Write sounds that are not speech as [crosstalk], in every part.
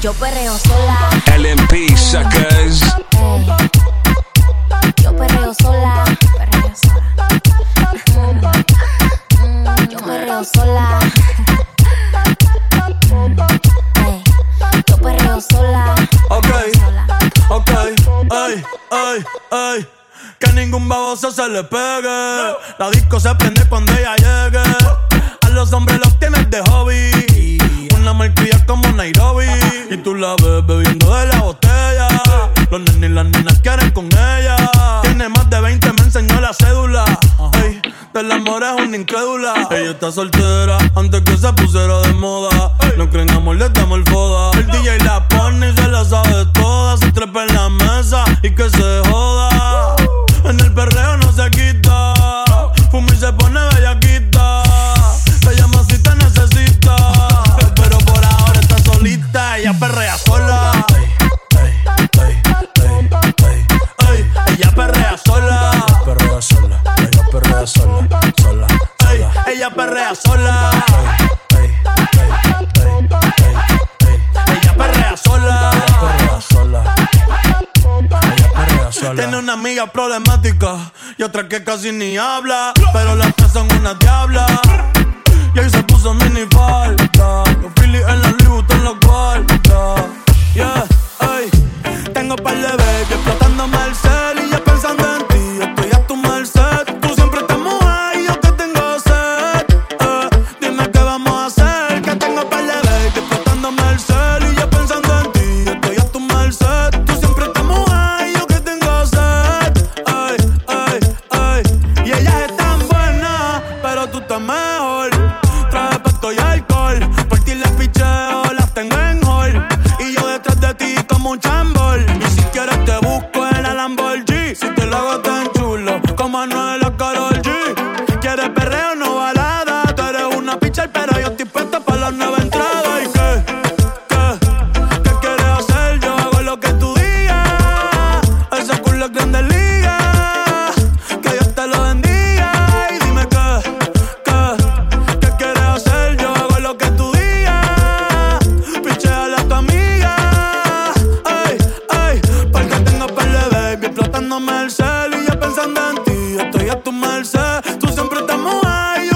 Yo perreo sola. LMP suckers. Hey. Yo perreo sola. Perreo sola. Yo perreo sola. Yo perreo sola. Ok, ok, ay, ay, ay que ningún baboso se le pegue. La disco se prende cuando ella llegue. A los hombres los tienes de hobby. Una marquilla como Nairobi tú la ves bebiendo de la botella. Los nenes y las nenas quieren con ella. Tiene más de 20, me enseñó la cédula. Ey, del amor es una incrédula. Ella está soltera antes que se pusiera de moda. No creen amor, le damos el foda. El DJ la pone y se la sabe toda. Se trepa en la mesa y que se joda. En el perreo no Ella perrea sola. Ella perrea sola. Tiene una amiga problemática y otra que casi ni habla. Pero las tres son una diabla. Y ahí se puso mini falta. Los Phillies en la Louis en la guarda. Yeah. Tengo par de tirándome el cel y yo pensando en ti. Estoy a tu merced, tú siempre estás ahí.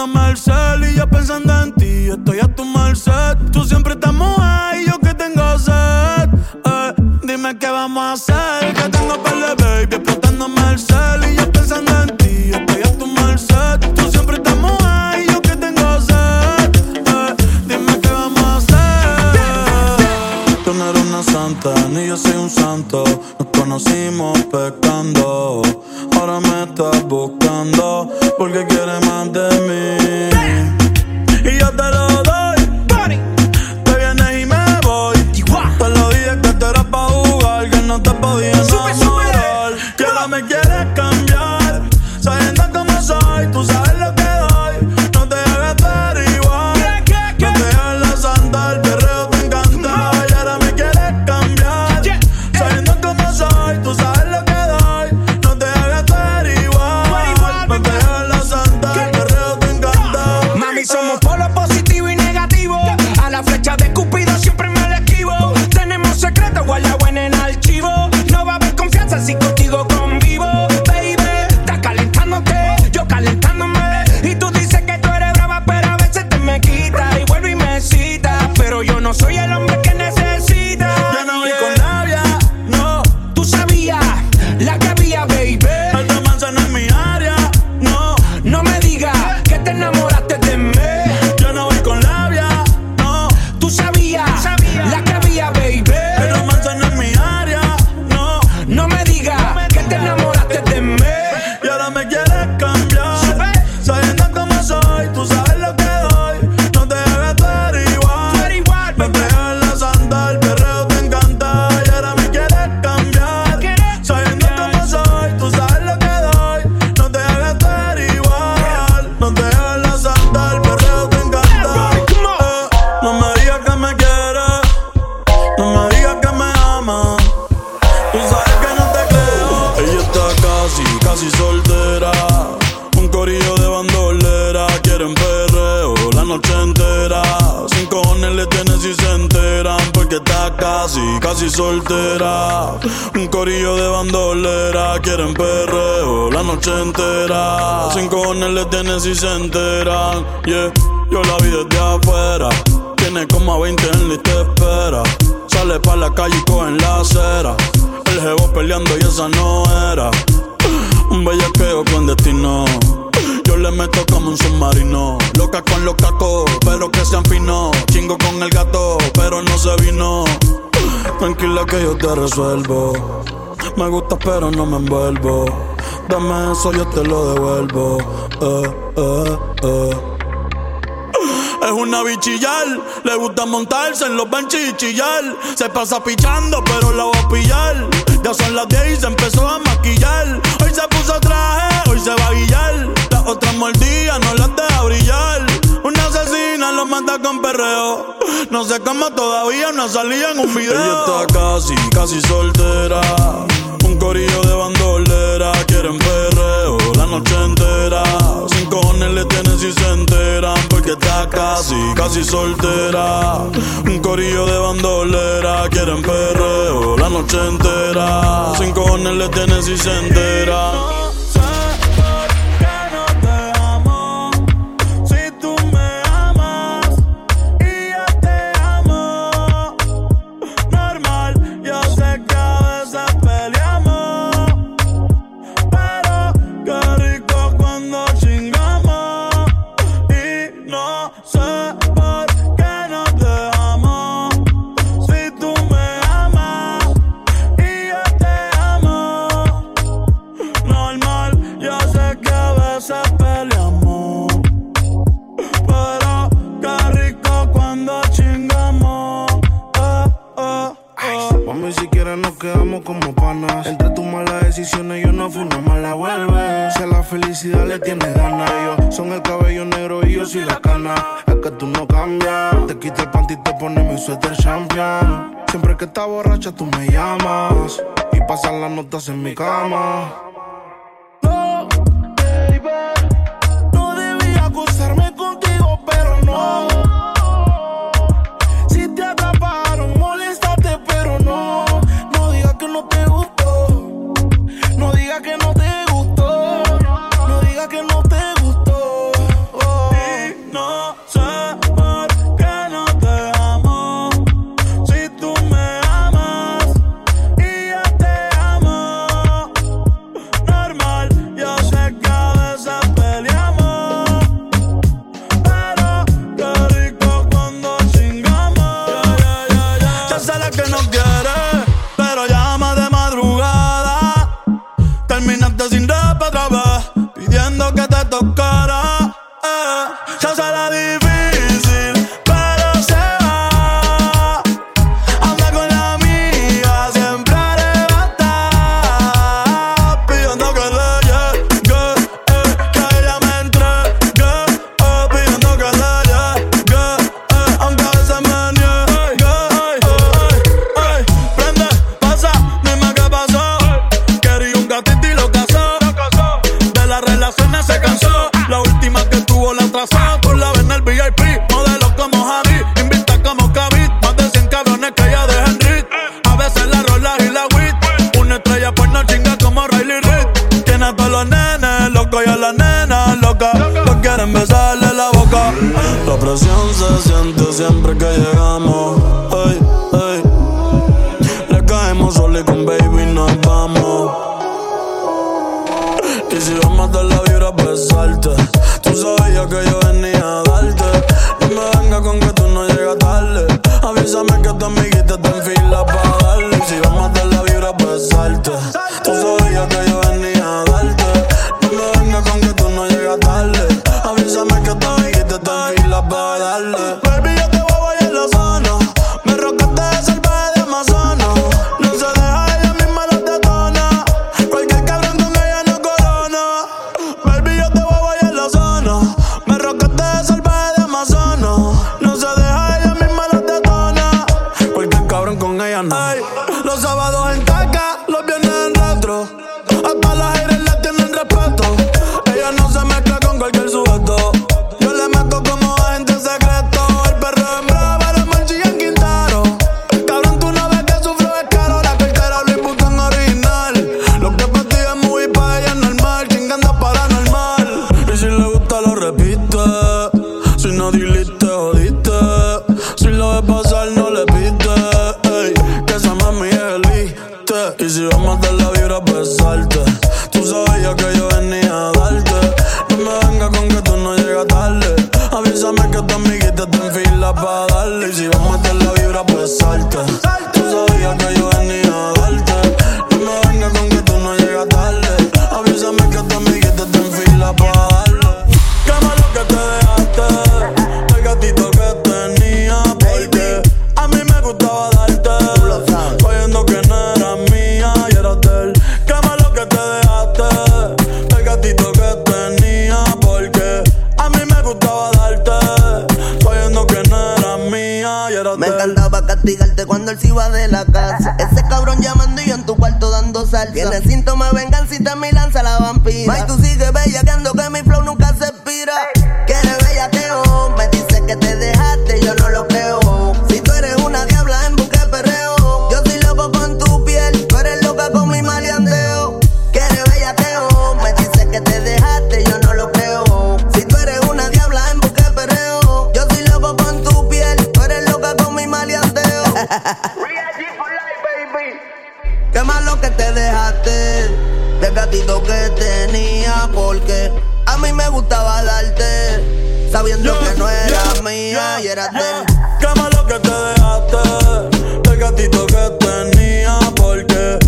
Llamándome al cel y yo pensando en ti. Estoy a tu merced. Tú siempre me quieren perreo la noche entera. Sin cojones le tienen si se enteran. Yeah, yo la vi desde afuera. Tiene como a 20 en la espera. Sale pa' la calle y cogen la acera. El jevo peleando y esa no era. Un bellaqueo con destino. Yo le meto como un submarino. Loca con los cacos, pero que se afinó. Chingo con el gato, pero no se vino. Tranquila que yo te resuelvo. Me gusta pero no me envuelvo. Dame eso, yo te lo devuelvo. Eh, eh, eh. Es una bichillar, le gusta montarse en los benches y chillar. Se pasa pichando, pero la voy a pillar. Ya son las 10 y se empezó a maquillar. Hoy se puso traje, hoy se va a guillar. la otra mordidas no le No sé cómo todavía no salía en un video. Ella está casi, casi soltera. Un corillo de bandolera. Quieren perreo la noche entera. Sin cojones le tienen si se enteran. Porque está casi, casi soltera. Un corillo de bandolera. Quieren perreo la noche entera. Sin cojones le tienen si se enteran. tú me llamas y pasan las notas en mi cama. No, baby, no debía acusarme contigo, pero no. quieren besarle la boca. La presión se siente siempre que llegamos. la va a darle. Darle. Y si vamos a dar la vibra, pues salte. Tú sabías que yo venía él. encantaba castigarte cuando él se iba de la casa. [laughs] Ese cabrón llamando y yo en tu cuarto dando salsa. Tiene síntomas de venganza y te mi lanza la vampira. May, tú sigues bellaqueando que mi flow nunca se expira. Quieres bellaqueo, me dice que te dejaste, yo no lo creo. Si tú eres una diabla Qué malo que te dejaste del gatito que tenía, porque a mí me gustaba darte, sabiendo que no era mía y era de él. Qué malo que te dejaste del gatito que tenía porque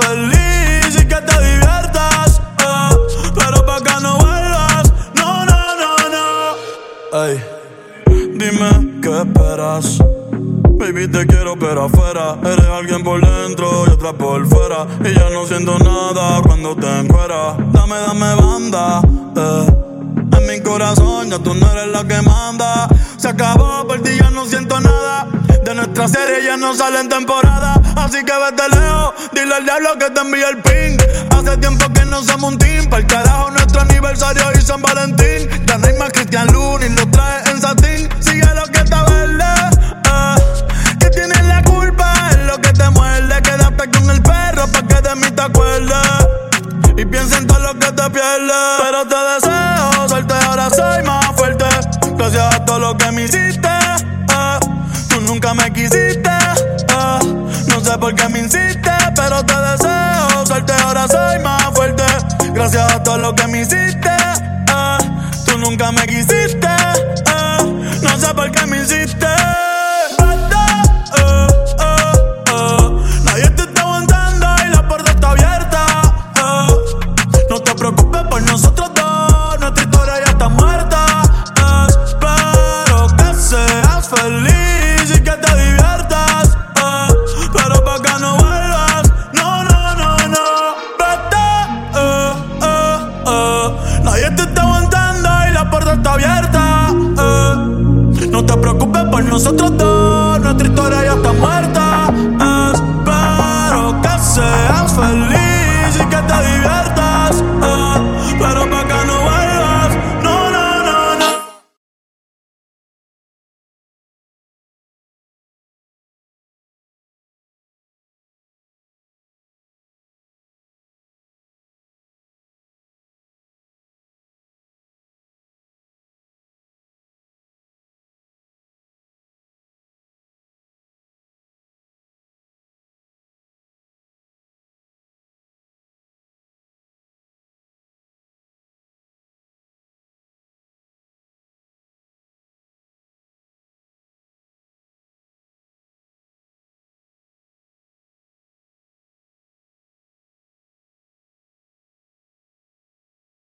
feliz y que te diviertas. eh. Pero pa' que no vuelvas, no, no, no, no. Ey, dime qué esperas. Baby, te quiero pero afuera Eres alguien por dentro y otra por fuera Y ya no siento nada cuando te encueras Dame, dame banda, eh En mi corazón ya tú no eres la que manda Se acabó, por ti ya no siento nada De nuestra serie ya no sale en temporada Así que vete lejos, dile al diablo que te envíe el ping Hace tiempo que no somos un team Para el carajo nuestro aniversario y San Valentín Ya no hay más Cristian Lunin, lo trae en satín Sigue lo que está verde, eh que tienes la culpa es lo que te muerde. Quédate con el perro pa' que de mí te acuerdes. Y piensa en todo lo que te pierdes. Pero te deseo suerte, ahora soy más fuerte. Gracias a todo lo que me hiciste. eh. Tú nunca me quisiste. eh. No sé por qué me insistes, pero te deseo suerte, ahora soy más fuerte. Gracias a todo lo que me hiciste. eh. Tú nunca me quisiste. eh. No sé por qué me hiciste. Nosotros dos, nuestra historia ya.